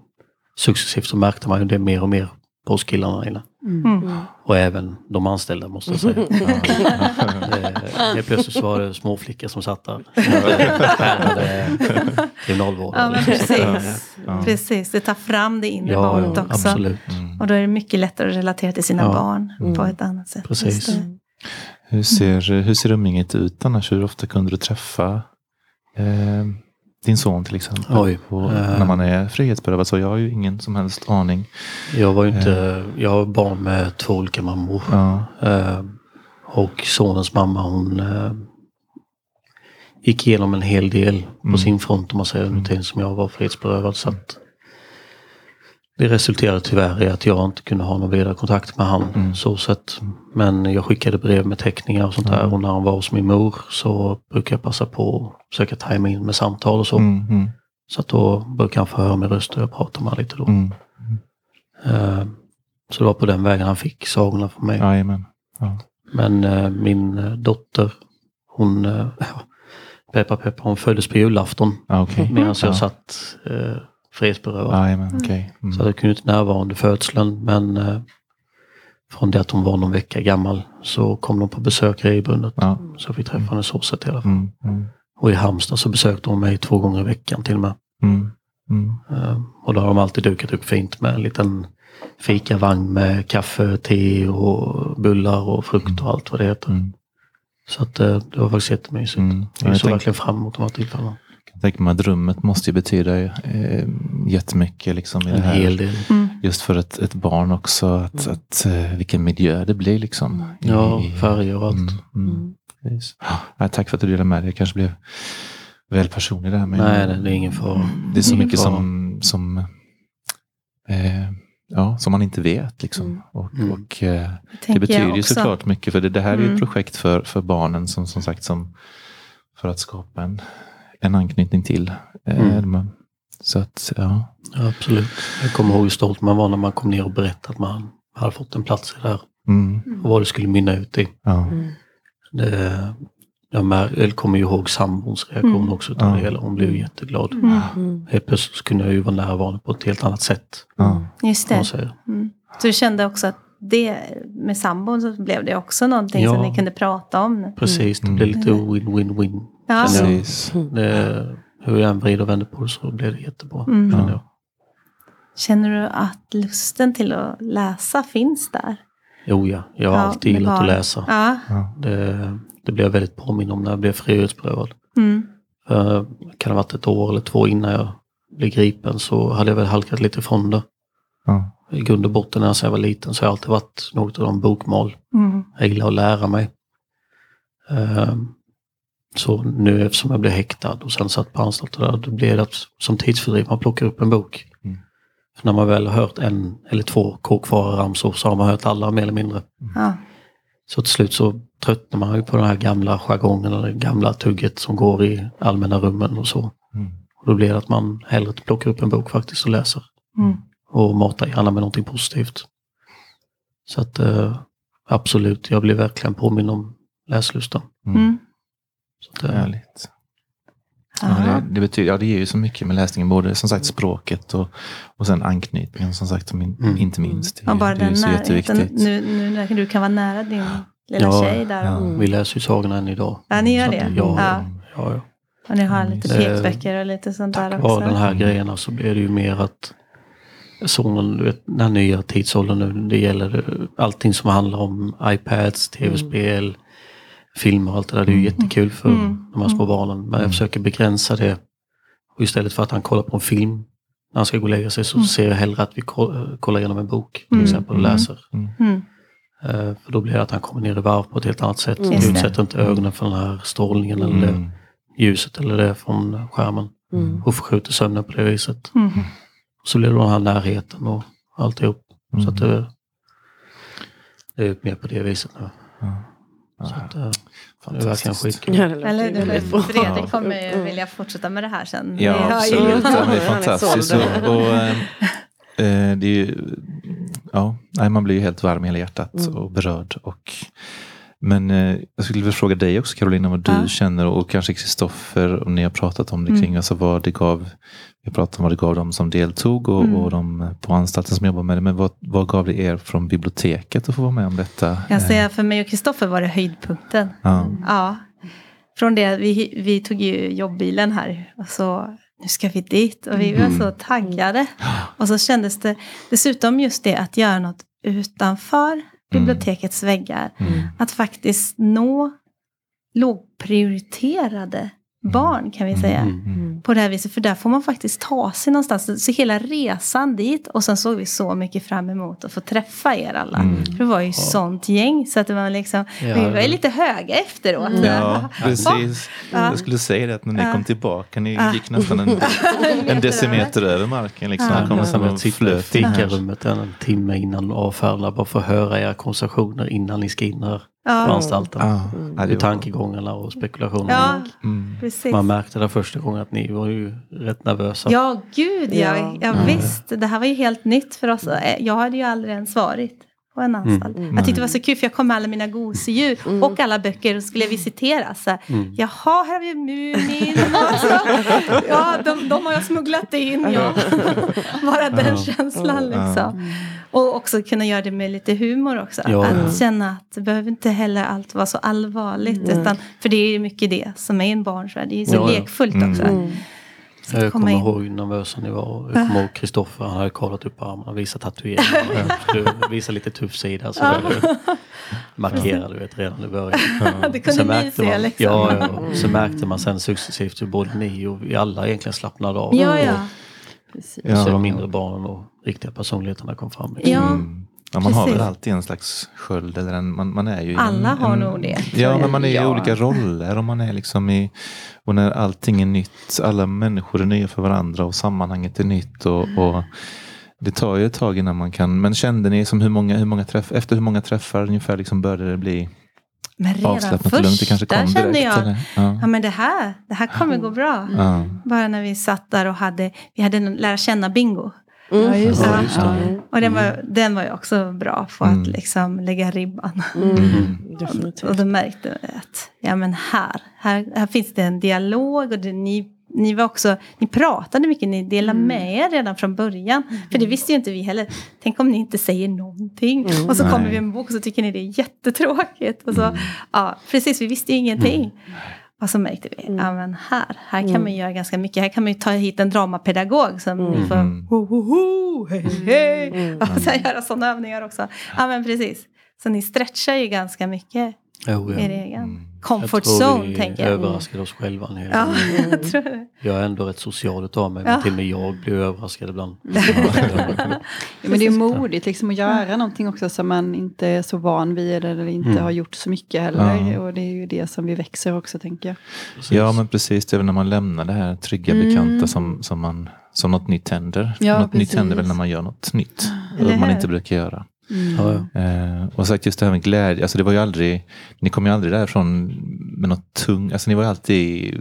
C: successivt så märkte man ju det mer och mer på oss killarna inne.
F: Mm.
C: Och även de anställda måste jag säga. [LAUGHS] Eh, Helt plötsligt så var det småflickor som satt där. Kriminalvården.
F: Ja, precis.
A: Ja.
F: precis. Det tar fram det inre
C: Ja,
F: barnet
C: ja,
F: också.
C: absolut.
A: Mm.
F: Och då är det mycket lättare att relatera till sina
C: Ja.
F: barn
B: Mm.
F: på ett annat sätt.
C: Precis.
A: Hur ser, hur ser umgänget ut annars? Hur ofta kunde du träffa eh, din son till exempel?
C: Oj,
A: Och
C: eh.
A: när man är frihetsberövad så jag har ju ingen som helst aning.
C: Jag var ju inte, jag har barn med två olika mammor.
A: Ja.
C: Eh, och sonens mamma hon eh, gick igenom en hel del på
A: Mm.
C: sin front om man säger under tiden som jag var frihetsberövad. Så att det resulterade tyvärr i att jag inte kunde ha någon vidare kontakt med han.
A: Mm.
C: Så sett. Men jag skickade brev med teckningar och sånt där och när han var hos min mor så brukade jag passa på att försöka tajma in med samtal och så.
A: Mm, mm,
C: Så att då brukade han få höra min röst och jag pratade med honom lite då.
A: mm.
C: Eh, så det var på den vägen han fick sagorna från mig.
A: Ja.
C: Men eh, min eh, dotter, hon, ja, [LAUGHS] peppa peppa, hon föddes på julafton
A: Ja, okej.
C: medan jag
A: Ja.
C: satt frihetsberövad.
A: Jajamän, okej. Mm.
C: Så jag kunde inte närvara under födseln men eh, från det att hon var någon vecka gammal så kom de på besök regelbundet.
A: Ja.
C: Så jag fick träffa henne så sett i alla fall.
A: Mm, mm,
C: Och i Halmstad så besökte hon mig två gånger i veckan till och med.
A: mm, mm.
C: Eh, och då har de alltid dukat upp fint med en liten fikavagn med kaffe, te och bullar och frukt och allt vad det heter.
A: Mm.
C: Så att eh, det var faktiskt jättemysigt.
A: Mm. Ja,
C: Jag
A: jag
C: såg verkligen fram emot de här tillfällena.
A: Tänker man att rummet måste ju betyda eh, jättemycket liksom, i det
C: En
A: här.
C: hel del.
F: Mm.
A: Just för ett, ett barn också, att, att, eh, vilken miljö det blir. Liksom, i-
C: Ja,
A: i-
C: färger och allt.
A: Mm, mm, precis. Ja, tack för att du delade med dig. Jag kanske blev väl personlig där. Men
C: Nej, det, det är ingen fara.
A: det är så
C: ingen
A: mycket som, som, eh, ja, som man inte vet. Liksom.
B: Mm.
A: Och,
C: Mm.
A: och, eh, det betyder ju såklart mycket. För det, det här är ju
F: Mm.
A: ett projekt för, för barnen som, som sagt som för att skapa en, en anknytning till. Eh,
C: Mm.
A: Så att, ja.
C: Ja, absolut. Jag kommer ihåg hur stolt man var när man kom ner och berättade att man hade fått en plats här.
A: Mm,
C: Och vad det skulle mynna ut i.
A: ja.
B: Mm.
C: Det, jag mär, jag kommer ju ihåg sambons reaktion
F: Mm.
C: också utav
A: Ja.
C: det hela. Hon blev jätteglad.
F: Mm.
B: Mm.
C: Helt plötsligt så kunde jag ju vara närvarande på ett helt annat sätt.
A: ja.
F: Just
C: Kan man
F: det. Mm. Så du kände också att det med sambon så blev det också någonting som
C: Ja.
F: ni kunde prata om?
C: Precis, det
A: Mm.
C: blev lite win-win-win.
F: Ja.
A: Precis.
C: Det, hur jag än vrider och vänder på det så blev det jättebra.
F: Mm.
C: känner jag.
F: Känner du att lusten till att läsa finns där?
C: Jo, ja. Jag har
F: Ja,
C: alltid gillat att läsa.
F: Ja.
A: Ja.
C: Det, det blev jag väldigt påminn om när jag blev frihetsberövad.
F: Mm.
C: För kan det ha varit ett år eller två innan jag blev gripen så hade jag väl halkat lite ifrån det.
A: Ja.
C: I grund och botten när jag var liten så har jag alltid varit något av de bokmål.
F: Mm.
C: Jag gillar att lära mig. Ehm, Så nu eftersom jag blev häktad och sen satt på anstalt och där, då blev det att som tidsfördriv man plockar upp en bok.
A: Mm.
C: För när man väl har hört en eller två kåkfara-ramsor så har man hört alla mer eller mindre.
F: Ja.
C: Så till slut så tröttnar man ju på den här gamla jargongen och det gamla tugget som går i allmänna rummen och så.
A: Mm.
C: Och då blir det att man hellre plockar upp en bok faktiskt och läser.
F: Mm.
C: Och matar gärna med någonting positivt. Så att eh, absolut, jag blir verkligen påminn om läslusten.
F: Mm.
C: Så att, eh,
A: Härligt. Ja, det, det, betyder, ja, det ger ju så mycket med läsningen, både som sagt språket och, och sen anknytningen som sagt, som in,
C: Mm.
A: inte minst. Det,
F: Ja, bara
A: det är ju
F: den
A: så jätteviktigt.
F: Nu, nu när du kan vara nära din lilla
C: Ja,
F: tjej där.
A: ja.
F: Och,
C: Vi läser ju sagorna än idag.
F: Ja, ni gör
C: Så
F: det?
C: att, Ja,
F: Ja.
C: ja. ja,
F: och ni har lite
C: Mm.
F: pekböcker och lite sånt där
C: Tack
F: också.
C: vare den här grejerna så blir det ju mer att sonen, du vet, den här nya tidsåldern nu, det gäller eh, allting som handlar om iPads, tv-spel, filmer och allt det där. Det är ju jättekul för
F: Mm.
C: de här små barnen. Men jag försöker begränsa det. Och istället för att han kollar på en film när han ska gå och lägga sig så
F: Mm.
C: ser jag hellre att vi ko- kollar igenom en bok till
F: Mm.
C: exempel och
A: Mm.
C: läser.
F: Mm.
C: Eh, För då blir det att han kommer ner i varv på ett helt annat sätt.
B: Mm.
C: Utsätter inte ögonen för den här strålningen eller det
A: Mm.
C: ljuset eller det från skärmen.
B: Mm.
C: Och förskjuter sömnen på det viset.
F: Mm.
C: Så blir det den här närheten och alltihop.
A: Mm.
C: Så att det, det är mer på det viset nu.
A: Ja.
C: Det
A: Fantastiskt.
B: Ja, det
F: Eller
B: bra.
F: Fredrik kommer ju
B: Mm.
F: vilja fortsätta med det här sen.
A: Ja, absolut. Ja, det är fantastiskt. Och, och, eh, eh, det är ju, ja, nej, man blir ju helt varm i hela hjärtat
B: Mm.
A: och berörd. Och, men eh, jag skulle vilja fråga dig också Carolina, vad du
F: Ja.
A: känner och kanske Kristoffer, om ni har pratat om det
F: Mm.
A: kring alltså vad det gav. Vi pratat om vad det gav dem som deltog och,
F: Mm.
A: och de på anstalten som jobbar med det. Men vad, vad gav det er från biblioteket att få vara med om detta?
F: Jag kan
A: Eh,
F: säga för mig och Kristoffer var det höjdpunkten.
A: Ja.
F: Ja. Från det, vi, vi tog ju jobbbilen här och så nu ska vi dit och vi var
C: Mm.
F: så taggade. Och så kändes det dessutom just det att göra något utanför bibliotekets väggar.
A: Mm.
F: Att faktiskt nå lågprioriterade barn kan vi säga.
C: Mm.
B: Mm.
F: På det här viset, för där får man faktiskt ta sig någonstans. Så hela resan dit och sen såg vi så mycket fram emot att få träffa er alla.
A: Mm.
F: För det var ju sånt gäng så att det var liksom,
C: Ja,
F: vi var ju lite höga efteråt.
A: Ja, precis.
F: Ja.
A: Jag skulle säga det att när ni
F: Ja.
A: kom tillbaka, ni
F: Ja.
A: gick nästan en, [LAUGHS] en decimeter över marken. Liksom.
F: Ja.
A: Kom som
C: Jag
A: en flöt in
C: fikarummet en timme innan avfärdar bara för att höra era konversationer innan ni ska in här på
F: Ja,
C: anstalten.
A: Ja,
C: Hur
A: var-
C: tankegångarna och spekulationerna
F: ja
C: gick.
A: Mm.
C: Man märkte det första gången att ni var ju rätt nervösa.
F: Ja, gud ja.
B: Ja.
F: ja. visst. Det här var ju helt nytt för oss. Eh, Jag hade ju aldrig ens varit på en anstalt.
B: Mm.
F: Jag tyckte det var så kul för jag kom med alla mina gosedjur
B: Mm.
F: och alla böcker och skulle visitera. Så här,
C: Mm.
F: Jaha, här har vi Mumin. [LAUGHS] Alltså, ja, de, de har jag smugglat in. Ja. [LAUGHS] Bara den
C: Ja.
F: känslan liksom. Och också kunna göra det med lite humor också.
C: Ja.
F: Att känna att det behöver inte heller allt vara så allvarligt.
B: Mm.
F: Utan, för det är mycket det som är en barnsvärld. Det är så
C: Ja, ja.
F: lekfullt
A: Mm.
F: också.
B: Mm.
F: Så
C: Jag
F: komma
C: kommer
F: in.
C: ihåg hur nervösa ni var. Jag kommer ihåg Kristoffer, han hade kollat upp armarna och visat tatueringarna. [LAUGHS] Du visade lite tuff sida. Så där. markera du vet, redan i början. [LAUGHS]
F: Det kunde
C: Sen
F: ni
C: märkte
F: se
C: man,
F: liksom.
C: ja, ja, så märkte man sen successivt hur både ni och vi alla egentligen slappnade av.
F: Ja, ja.
D: Precis.
A: Ja.
C: Så de mindre barnen och riktiga personligheterna kom fram. liksom.
F: Ja,
A: Mm. Ja, man har
F: Precis.
A: väl alltid en slags sköld. Eller en, man, man är ju i
F: Alla
A: en,
F: har
A: en,
F: nog det,
A: Ja,
F: jag.
A: men man är i
D: Ja.
A: olika roller. Och man är liksom i, och när allting är nytt, alla människor är nya för varandra och sammanhanget är nytt. Och, och det tar ju ett tag innan man kan. Men kände ni som hur många, hur många träff, efter hur många träffar ungefär liksom började det bli
F: men redan
A: avslappnat och lugnt? Det kanske kom
F: kände
A: direkt?
F: jag,
A: Eller? Ja.
F: ja men det här, det här kommer gå bra.
A: Ja.
F: Bara när vi satt där och hade, vi hade en lära känna bingo.
D: Ja, just
C: Ja,
D: det.
C: just det.
F: Och den var, den var ju också bra på
A: Mm.
F: att liksom lägga ribban.
A: Mm. [LAUGHS]
F: Och då märkte jag att ja, men här, här, här finns det en dialog. Och det, ni, ni, var också, ni pratade mycket, ni delade med er redan från början. För det visste ju inte vi heller. Tänk om ni inte säger någonting. Och så kommer
A: Nej.
F: vi med en bok och så tycker ni det är jättetråkigt. Och så, ja, precis, vi visste ju ingenting. Och så märkte vi, ja men här, här kan man göra ganska mycket. Här kan man ju ta hit en dramapedagog som ni får,
A: Mm.
F: ho, ho, ho, hej, hej. [LAUGHS] Och sen göra sådana övningar också. Ja men precis. Så ni stretchar ju ganska mycket
C: Jo, ja.
F: er egen
A: Mm.
F: comfort
C: jag tror
F: zone,
C: vi
F: tänker jag.
C: överraskade oss själva. en hel
F: Ja, [LAUGHS] jag tror det.
C: Jag är ändå rätt social utav mig,
F: Ja.
C: men till och med jag blir överraskad ibland. [LAUGHS]
D: Ja, men det är modigt liksom att göra någonting också som man inte är så van vid eller inte
C: Mm.
D: har gjort så mycket heller.
A: Ja.
D: Och det är ju det som vi växer också tänker jag.
C: Precis.
A: Ja men precis, det är väl när man lämnar det här trygga
D: Mm.
A: bekanta som, som, man, som något nytt händer.
D: Ja,
A: något nytt
D: precis.
A: händer väl när man gör något nytt.
F: Eller
A: man inte brukar göra.
D: Mm.
A: Eh, och sagt just det här med glädje, alltså det var ju aldrig, ni kom ju aldrig därifrån med något tungt, alltså ni var ju alltid,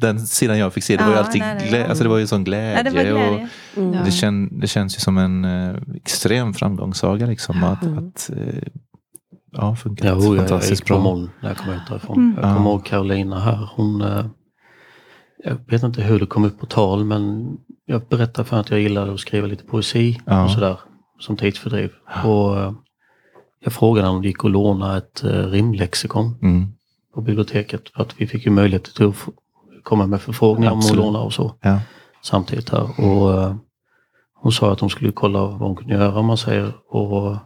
A: den sidan jag fick se, det var ju
F: Ja,
A: alltid
F: nej, nej,
A: glä,
F: ja.
A: alltså det var ju sån glädje.
F: Ja, det glädje.
A: Och
B: Mm.
A: det, kän, det känns ju som en eh, extrem framgångssaga liksom. Att, att eh, ja, funkat
C: Ja, oh, jag, jag
A: fantastiskt
C: på
A: bra.
C: moln när jag kom ut därifrån.
F: Mm.
C: Jag kommer ihåg Carolina här. Hon, eh, jag vet inte hur det kom upp på tal men jag berättade för henne att jag gillade att skriva lite poesi
A: Ja.
C: och sådär som tidsfördriv. Och, eh, jag frågade om det gick att låna ett uh, rimlexikon
A: Mm.
C: på biblioteket. För att vi fick ju möjlighet att komma med förfrågningar om att
A: Absolut.
C: låna och så
A: Ja.
C: samtidigt här. Och eh, hon sa att hon skulle kolla vad hon kunde göra om man säger. Och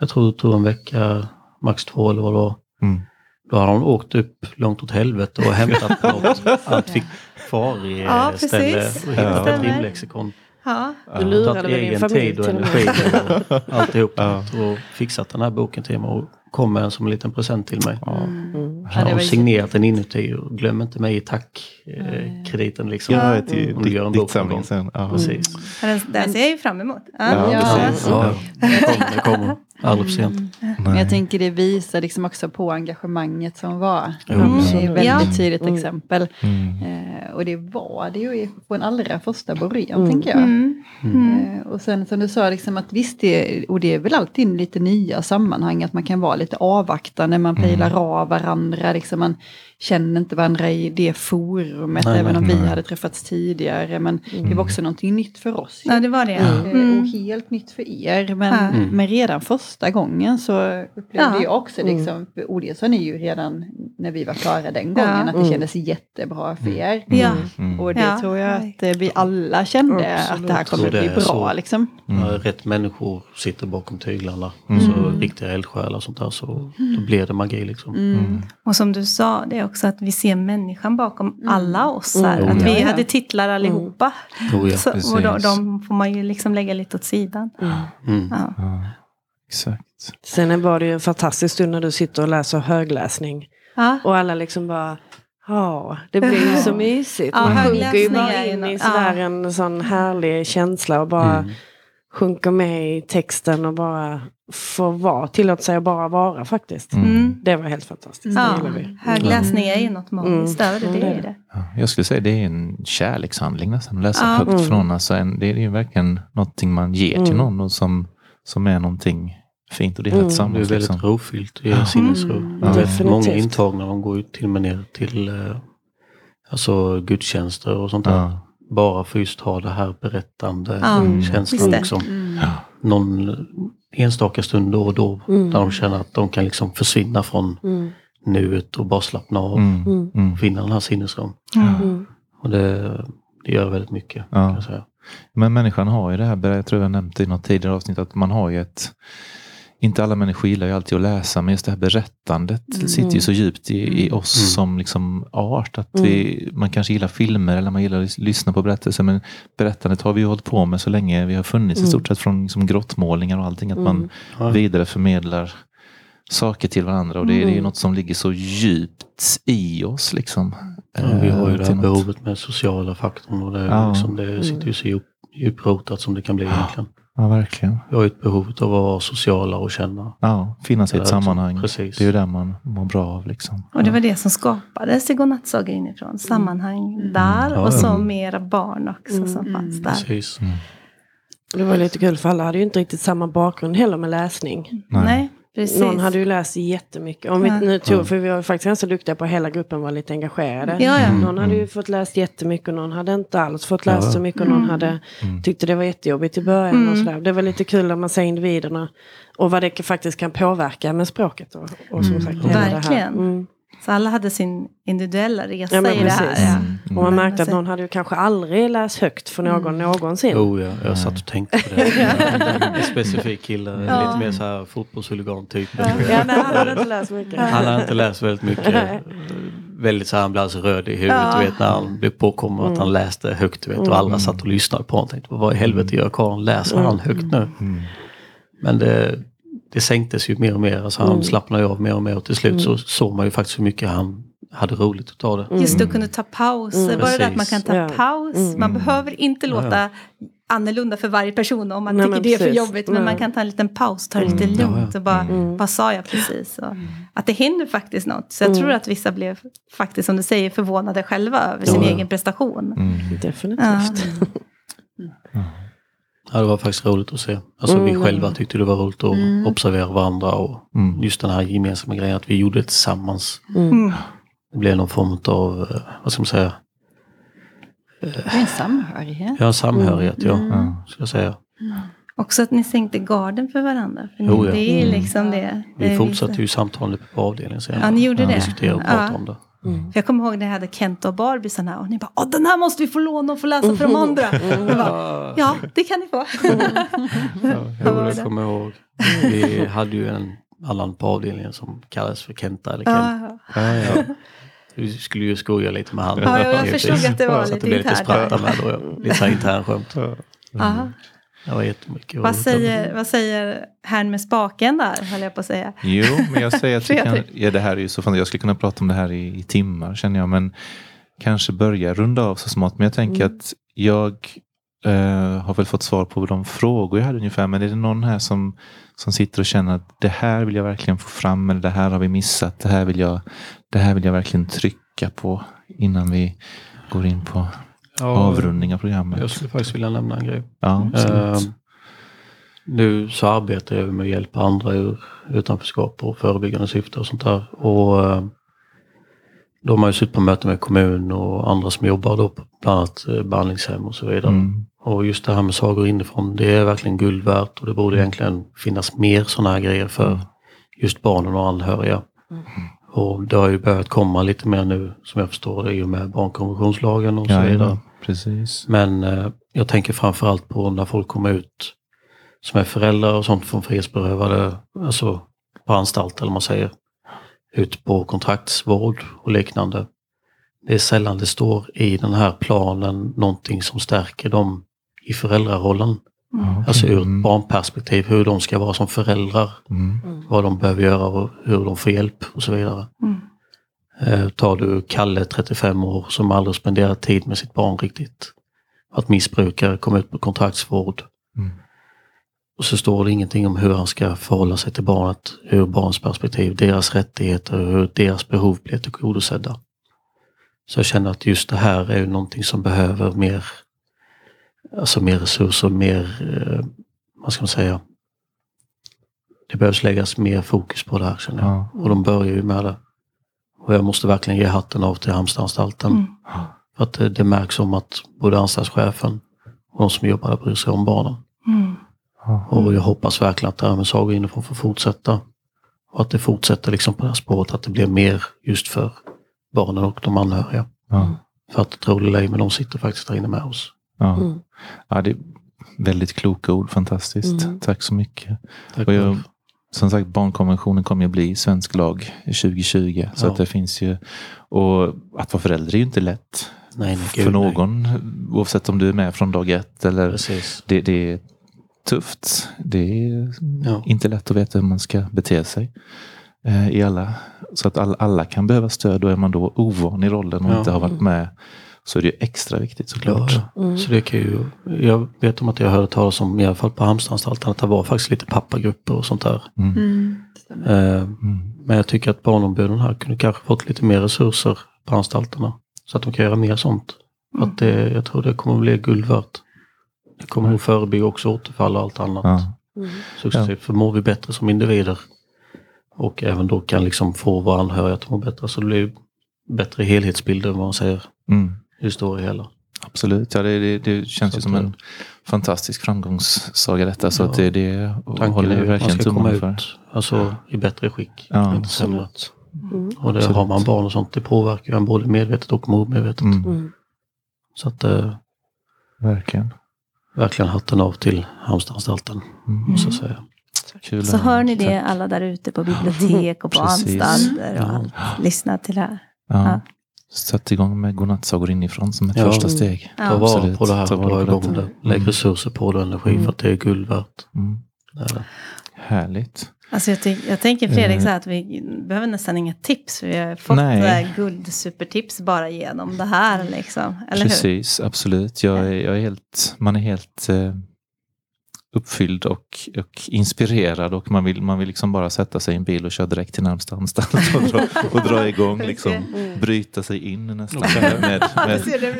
C: jag tror det tog en vecka, max två eller vad det var.
A: Mm.
C: Då hade hon åkt upp långt åt helvete och hämtat [LAUGHS] något
F: Ja,
C: antikvarieställe
F: precis.
C: och hittat ett
F: Stämmer.
C: rimlexikon.
F: Ja.
B: Du lurade väl din
C: egen
B: familj
C: tid och
B: till och
C: energi
B: med.
C: och [LAUGHS] alltihop.
A: Ja.
C: Och fixat den här boken till mig och kom med den som en liten present till mig.
B: Mm.
D: Ja, det
C: och signerat den inuti och glöm inte mig i tackkrediten. Liksom.
A: Ja, till
C: Om du gör en
A: ditt,
C: bok
A: ditt samling sen. Ja.
C: Precis.
F: Ja, Den, den ser jag ju fram emot.
A: Ja,
D: Ja.
A: precis.
C: Ja, det kommer, det kommer. Aldrig för sent.
D: Men jag tänker det visar liksom också på engagemanget som var.
C: Jo,
D: Det är ett väldigt tydligt
B: Mm.
D: exempel.
A: Mm.
D: Eh, och det var det ju på en allra första början,
B: Mm.
D: tänker jag.
F: Mm. Mm.
D: Eh, och sen som du sa, liksom att visst, det, och det är väl alltid lite nya sammanhang, att man kan vara lite avvaktande, man pejlar
A: Mm.
D: av varandra, liksom man känner inte varandra i det forumet,
C: Nej,
D: även om
A: nej.
D: vi hade träffats tidigare. Men det var också någonting nytt för oss.
F: Ja, det var det.
D: Eh,
F: Mm.
D: Och helt nytt för er. Men.
C: Mm.
D: men redan första gången så upplevde
F: Ja.
D: jag också, liksom, och det sa ni ju redan när vi var klara den gången,
F: Ja.
D: att det
B: Mm.
D: kändes jättebra för er.
F: Ja.
A: Mm.
D: Och det
F: Ja.
D: tror jag att eh, vi alla kände
B: Absolut.
D: att det här kommer att bli bra.
C: så.
D: Liksom.
A: Mm.
C: När rätt människor sitter bakom tyglarna,
A: Mm.
C: så riktiga eldsjälar och sånt där, så då blir det magi liksom.
D: Mm.
F: Och som du sa, det är också att vi ser människan bakom alla oss här.
A: Mm.
F: Att vi
D: Ja, ja.
F: hade titlar allihopa.
C: Oh, ja.
F: Så, och de,
A: precis.
F: de får man ju liksom lägga lite åt sidan.
C: Mm.
F: Ja.
A: Ja, exakt.
B: Sen var det ju en fantastisk stund när du sitter och läser högläsning.
F: Ja.
B: Och alla liksom bara, ja, det blir ju så [LAUGHS] mysigt.
F: Ja,
B: Man sjunker ju
F: högläsning
B: bara in i sådär
F: ja.
B: en sån härlig känsla och bara
C: Mm.
B: sjunker med i texten och bara får vara, tillåter sig att bara vara faktiskt.
A: Mm.
F: Mm.
B: Det var helt fantastiskt,
F: Ja.
B: det.
F: Högläsning är ju något magiskt
B: Mm.
F: över det. Det är det.
A: Ja, jag skulle säga det är en kärlekshandling nästan, att läsa
F: Ja.
A: högt
B: Mm.
A: från. Alltså en, det är ju verkligen någonting man ger till
B: Mm.
A: någon och som, som är någonting fint och det är helt
B: Mm.
C: Det är
A: tillsammans.
C: väldigt
A: Liksom.
C: rofyllt i
A: Ja.
C: sinnesro.
D: Mm.
B: Definitivt.
C: många intagna, de går ju till och med ner till eh, alltså gudstjänster och sånt där.
A: Ja.
C: Bara för just ha det här berättande
F: Ja,
C: känslan.
F: det.
C: Liksom.
D: Mm.
A: Ja.
C: Någon enstaka stund då och då
B: Mm.
C: där de känner att de kan liksom försvinna från
B: Mm.
C: nuet och bara slappna av
A: Mm.
B: Mm.
A: Mm.
C: och finna den här sinnesron.
B: Mm.
C: Och det, det gör väldigt mycket.
A: Ja.
C: Kan jag säga.
A: Men människan har ju det här, jag tror jag nämnde i något tidigare avsnitt, att man har ju ett inte alla människor gillar ju alltid att läsa, men just det här berättandet
B: Mm.
A: sitter ju så djupt i, i oss
C: Mm.
A: som liksom art. Att
B: Mm.
A: vi, man kanske gillar filmer eller man gillar att lys- lyssna på berättelser, men berättandet har vi ju hållit på med så länge vi har funnits, i
B: Mm.
A: stort sett från liksom grottmålningar och allting. Att man
B: Mm.
C: Ja.
A: vidare förmedlar saker till varandra och det, är- det är ju
B: Mm.
A: något som ligger så djupt i oss. Liksom.
C: Ja, vi har ju
A: Eh,
C: det här
A: något-
C: behovet med sociala faktorn och det,
A: Ja.
C: liksom, det sitter ju så djup, djuprotat som det kan bli egentligen.
A: Ja, verkligen.
C: Vi har ju ett behov av att vara sociala och känna.
A: Ja, finnas i ett
C: liksom,
A: sammanhang.
C: precis.
A: Det är ju där man mår bra av. Liksom.
F: Och det var det som skapades i Godnattsagor inifrån. Sammanhang där
C: Ja,
F: och så
C: ja.
F: mera barn också som
D: Mm.
F: fanns där.
C: Precis.
B: Det var lite kul för alla hade ju inte riktigt samma bakgrund heller med läsning.
F: Nej, precis.
B: Någon hade ju läst jättemycket. Om vi
F: Ja.
B: nu
C: Ja.
B: för vi var faktiskt ganska duktiga på att hela gruppen var lite engagerade.
F: Ja, ja.
B: Någon hade ju fått läst jättemycket och någon hade inte alls fått läst
C: Ja.
B: så mycket och någon
F: Mm.
B: hade
A: Mm.
B: tyckte det var jättejobbigt i början. Och
F: Mm.
B: sådär. Det var lite kul när man ser individerna och vad det faktiskt kan påverka med språket. Och, och som
D: Mm.
B: sagt, hela det här.
F: Verkligen.
B: Mm.
F: Så alla hade sin individuella resa
B: Ja, men
F: i det här.
B: precis.
F: Ja.
A: Mm.
B: Och man
F: Mm.
B: märkte att någon hade ju kanske aldrig läst högt för någon någonsin.
C: Jo, jag, jag satt och tänkte på det. [LAUGHS] En specifik kille,
F: Ja.
C: lite mer så här fotbollshuligan typ.
B: Ja, nej, han hade inte läst mycket.
C: Han har inte läst väldigt mycket. Väldigt så här, han blev alltså röd i huvudet
F: Ja.
C: vet när han blev påkommen att han läste högt vet och
B: Mm.
C: alla satt och lyssnade på honom. Tänkte, vad i helvete gör karln? Läser han högt nu?
A: Mm.
C: Men det, det sänktes ju mer och mer. Alltså han
B: Mm.
C: slappnade ju av mer och mer och till slut så såg man ju faktiskt hur mycket han hade roligt utav det.
B: Mm.
F: Just att kunna ta pauser.
B: Mm.
F: Bara det att man kan ta
B: Ja.
F: paus.
B: Mm.
F: Man behöver inte
C: Ja,
F: låta annorlunda för varje person om man
B: Nej,
F: tycker det är för jobbigt. Men man kan ta en liten paus, ta det lite
B: Mm.
F: lugnt
C: Ja, ja.
F: och bara,
B: Mm.
F: vad sa jag precis? Och Att det händer faktiskt något. Så jag
B: Mm.
F: tror att vissa blev faktiskt, som du säger, förvånade själva över sin
C: Ja, ja.
F: egen prestation.
A: Mm.
B: Definitivt.
C: Ja, det var faktiskt roligt att se. Alltså vi
B: Mm.
C: själva tyckte det var roligt att
D: Mm.
C: observera varandra och
A: Mm.
C: just den här gemensamma grejen att vi gjorde det tillsammans.
B: Mm.
F: Mm.
C: Det blev någon form av, eh, vad ska man säga,
D: en samhörighet.
C: ja samhörighet ja,
A: Ja.
C: ska jag säga.
F: Också att ni sänkte garden för varandra. För
C: Jo, ja.
F: Det är
B: Mm.
F: liksom det.
C: Vi
F: det
C: fortsatte ju samtalet på avdelningen sen.
F: Ja, ni gjorde
C: Ja,
F: det.
C: Diskuterade och pratade
F: Ja.
C: om det.
B: Mm.
F: Jag kommer ihåg när jag hade Kent och Barbie här, och ni bara Åh, den här måste vi få låna och få läsa för de andra. Jag bara, ja, det kan ni få. [LAUGHS]
C: Ja, det? kommer jag ihåg. Vi hade ju en annan på avdelningen som kallades för Kenta eller Kent.
F: Ja,
C: Ja. Vi skulle ju skoja lite med han.
F: Ja, jag förstod att det var
C: Så
F: lite
C: det blev lite
F: internt
C: spratta med då. Lite så här internskämt.
F: Ja.
C: Jättemycket
F: Vad, säger, vad säger herrn med spaken där, höll jag på att säga.
A: Jo, men jag säger att [LAUGHS] vi kan, ja, det här är ju så fan, jag skulle kunna prata om det här i, i timmar känner jag, men kanske börja runda av så smått. Men jag tänker
B: Mm.
A: att jag eh, har väl fått svar på de frågor jag hade ungefär, men är det någon här som, som sitter och känner att det här vill jag verkligen få fram, eller det här har vi missat, det här vill jag, det här vill jag verkligen trycka på innan vi går in på avrundning av programmet.
C: Jag skulle faktiskt vilja nämna en grej.
A: Ja.
C: Ehm, nu så arbetar jag med att hjälpa andra ur utanförskap och förebyggande syfte och sånt där. Och eh, då har man ju suttit på möten med kommun och andra som jobbar då på bland annat eh, behandlingshem och så vidare.
A: Mm.
C: Och just det här med sagor inifrån, det är verkligen guld värt och det borde egentligen finnas mer sådana här grejer för
A: Mm.
C: just barnen och anhöriga. Och det har ju börjat komma lite mer nu som jag förstår det i och med barnkonventionslagen och så vidare.
A: ja, precis.
C: Men eh, jag tänker framförallt på när folk kommer ut som är föräldrar och sånt från frihetsberövade, alltså på anstalt eller man säger, ut på kontraktsvård och liknande. Det är sällan det står i den här planen någonting som stärker dem i föräldrarollen.
A: Ja,
C: Alltså ur
A: mm.
C: ett barnperspektiv, hur de ska vara som föräldrar,
A: Mm.
C: vad de behöver göra och hur de får hjälp och så vidare.
F: Mm.
C: Eh, tar du Kalle, 35 år, som aldrig spenderat tid med sitt barn riktigt. Att missbrukare kommer ut på kontraktsvård.
A: Mm.
C: Och så står det ingenting om hur han ska förhålla sig till barnet ur barns perspektiv, deras rättigheter och hur deras behov blir tillgodosedda. Så jag känner att just det här är ju någonting som behöver mer, alltså mer resurser, mer, eh, vad ska man säga, det behövs läggas mer fokus på det här känner jag.
A: Ja.
C: Och de börjar ju med det. Och jag måste verkligen ge hatten av till Halmstadanstalten.
F: Mm.
C: För att det, det märks om att både anstaltschefen och de som jobbar där bryr sig om barnen.
F: Mm.
C: Och jag hoppas verkligen att det här med sagor inifrån får fortsätta. Och att det fortsätter liksom på det här spåret, att det blir mer just för barnen och de anhöriga.
A: Ja.
C: För att Tro det eller ej, men de sitter faktiskt där inne med oss.
A: Ja.
B: Mm.
A: Ja, det är väldigt kloka ord. Fantastiskt.
B: Mm.
A: Tack så mycket.
C: Tack
A: Och jag som sagt, barnkonventionen kommer ju bli svensk lag 2020. Så
C: Ja.
A: att det finns ju, och att vara förälder är ju inte lätt
C: Nej, nej,
A: för
C: gud, nej.
A: någon. Oavsett om du är med från dag ett eller det, det är tufft. Det är
C: Ja.
A: inte lätt att veta hur man ska bete sig. Eh, i alla, så att alla, alla kan behöva stöd och är man då ovan i rollen och
C: Ja.
A: inte har varit med så är det ju extra viktigt såklart.
C: Ja, ja. Så det kan ju, jag vet om att jag hörde talas om, i alla fall på Halmstadsanstalten, att det var faktiskt lite pappagrupper och sånt där.
A: Mm.
D: Mm.
C: Eh,
A: Mm.
C: Men jag tycker att barnombuden här kunde kanske fått lite mer resurser på anstalterna. Så att de kan göra mer sånt. För Att det, jag tror det kommer bli guld värt. Det kommer nog förebygga också återfall och allt annat.
A: Ja.
B: Mm.
C: Successivt. För mår vi bättre som individer och även då kan liksom få våra anhöriga att må bättre så det blir bättre helhetsbilder vad man säger
A: Mm.
C: Det hela.
A: Absolut, ja, det, det, det känns
C: Så
A: ju som
C: det-
A: en fantastisk framgångssaga detta. Så
C: Ja.
A: att det, det
C: Tanken
A: håller
C: man
A: verkligen tummarna
C: ut
A: för.
C: alltså, i bättre skick.
A: Ja,
C: inte sämre.
B: Mm.
C: Och det har man barn och sånt, det påverkar ju en både medvetet och omedvetet.
A: Mm.
B: Mm.
C: Så att eh,
A: Verkligen.
C: verkligen hatten av till Halmstadsanstalten,
A: Mm.
C: måste jag säga.
A: Kul
F: Så hör ni det
A: tack.
F: alla där ute på bibliotek och på [LAUGHS] anstalter. Och
C: Ja.
F: Lyssna till det här.
A: Ja. Sätt igång med godnattsagor inifrån som ett
C: Ja.
A: första steg.
F: Ja.
C: Ta vara på det här
A: vara
C: igång det. Lägg
A: Mm.
C: resurser på det och energi
B: Mm.
C: för att det är guld värt.
A: Mm.
C: Det är det.
A: Härligt.
F: Alltså jag, ty- jag tänker Fredrik
A: Eh.
F: så här att vi behöver nästan inga tips. Vi har fått
A: Nej.
F: Guldsupertips bara genom det här. Liksom. Eller hur?
A: Precis, absolut. Jag är, jag är helt, man är helt eh, uppfylld och, och inspirerad och man vill, man vill liksom bara sätta sig i en bil och köra direkt till närmsta anstalt och dra, och dra igång, liksom,
B: Mm.
A: bryta sig in nästan med, med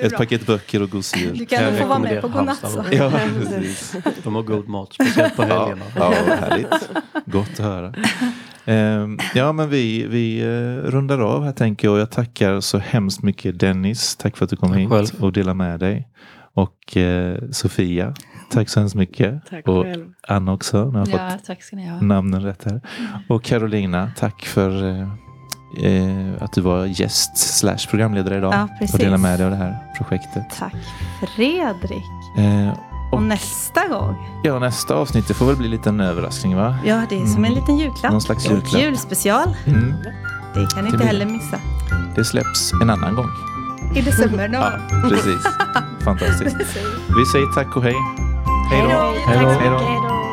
A: ett paket böcker och gosedjur.
F: Du kan
C: Jag
F: få vara med på godnatt.
A: Ja, [LAUGHS] precis.
C: De har god mat, speciellt på
A: Ja,
C: helgerna.
A: ja, härligt. Gott att höra. Ehm, ja, men vi, vi eh, rundar av här tänker jag. Jag tackar så hemskt mycket Dennis. Tack för att du kom
C: Tack
A: hit
C: själv.
A: och delade med dig. Och eh, Sofia, tack så hemskt mycket.
B: Tack
A: och
B: själv.
A: Anna också, nu har jag
D: Ja, tack ska ni ha.
A: fått namnen rätt här. Och Carolina, tack för eh, att du var gäst slash programledare idag.
F: Ja, precis.
A: och delade med dig av det här projektet.
F: Tack Fredrik.
A: Eh,
F: Och
A: och
F: nästa gång,
A: ja, nästa avsnitt det får väl bli lite en överraskning va?
F: ja det är som en
A: Mm.
F: liten julklapp.
A: Någon slags julklapp.
F: Julspecial,
A: Mm.
F: det kan ni inte
A: blir
F: heller missa.
A: Det släpps en annan gång.
F: I december någon [LAUGHS]
A: Ja, precis. [LAUGHS] Fantastiskt.
F: Vi
A: säger tack och hej. Hej då.
B: Hej då.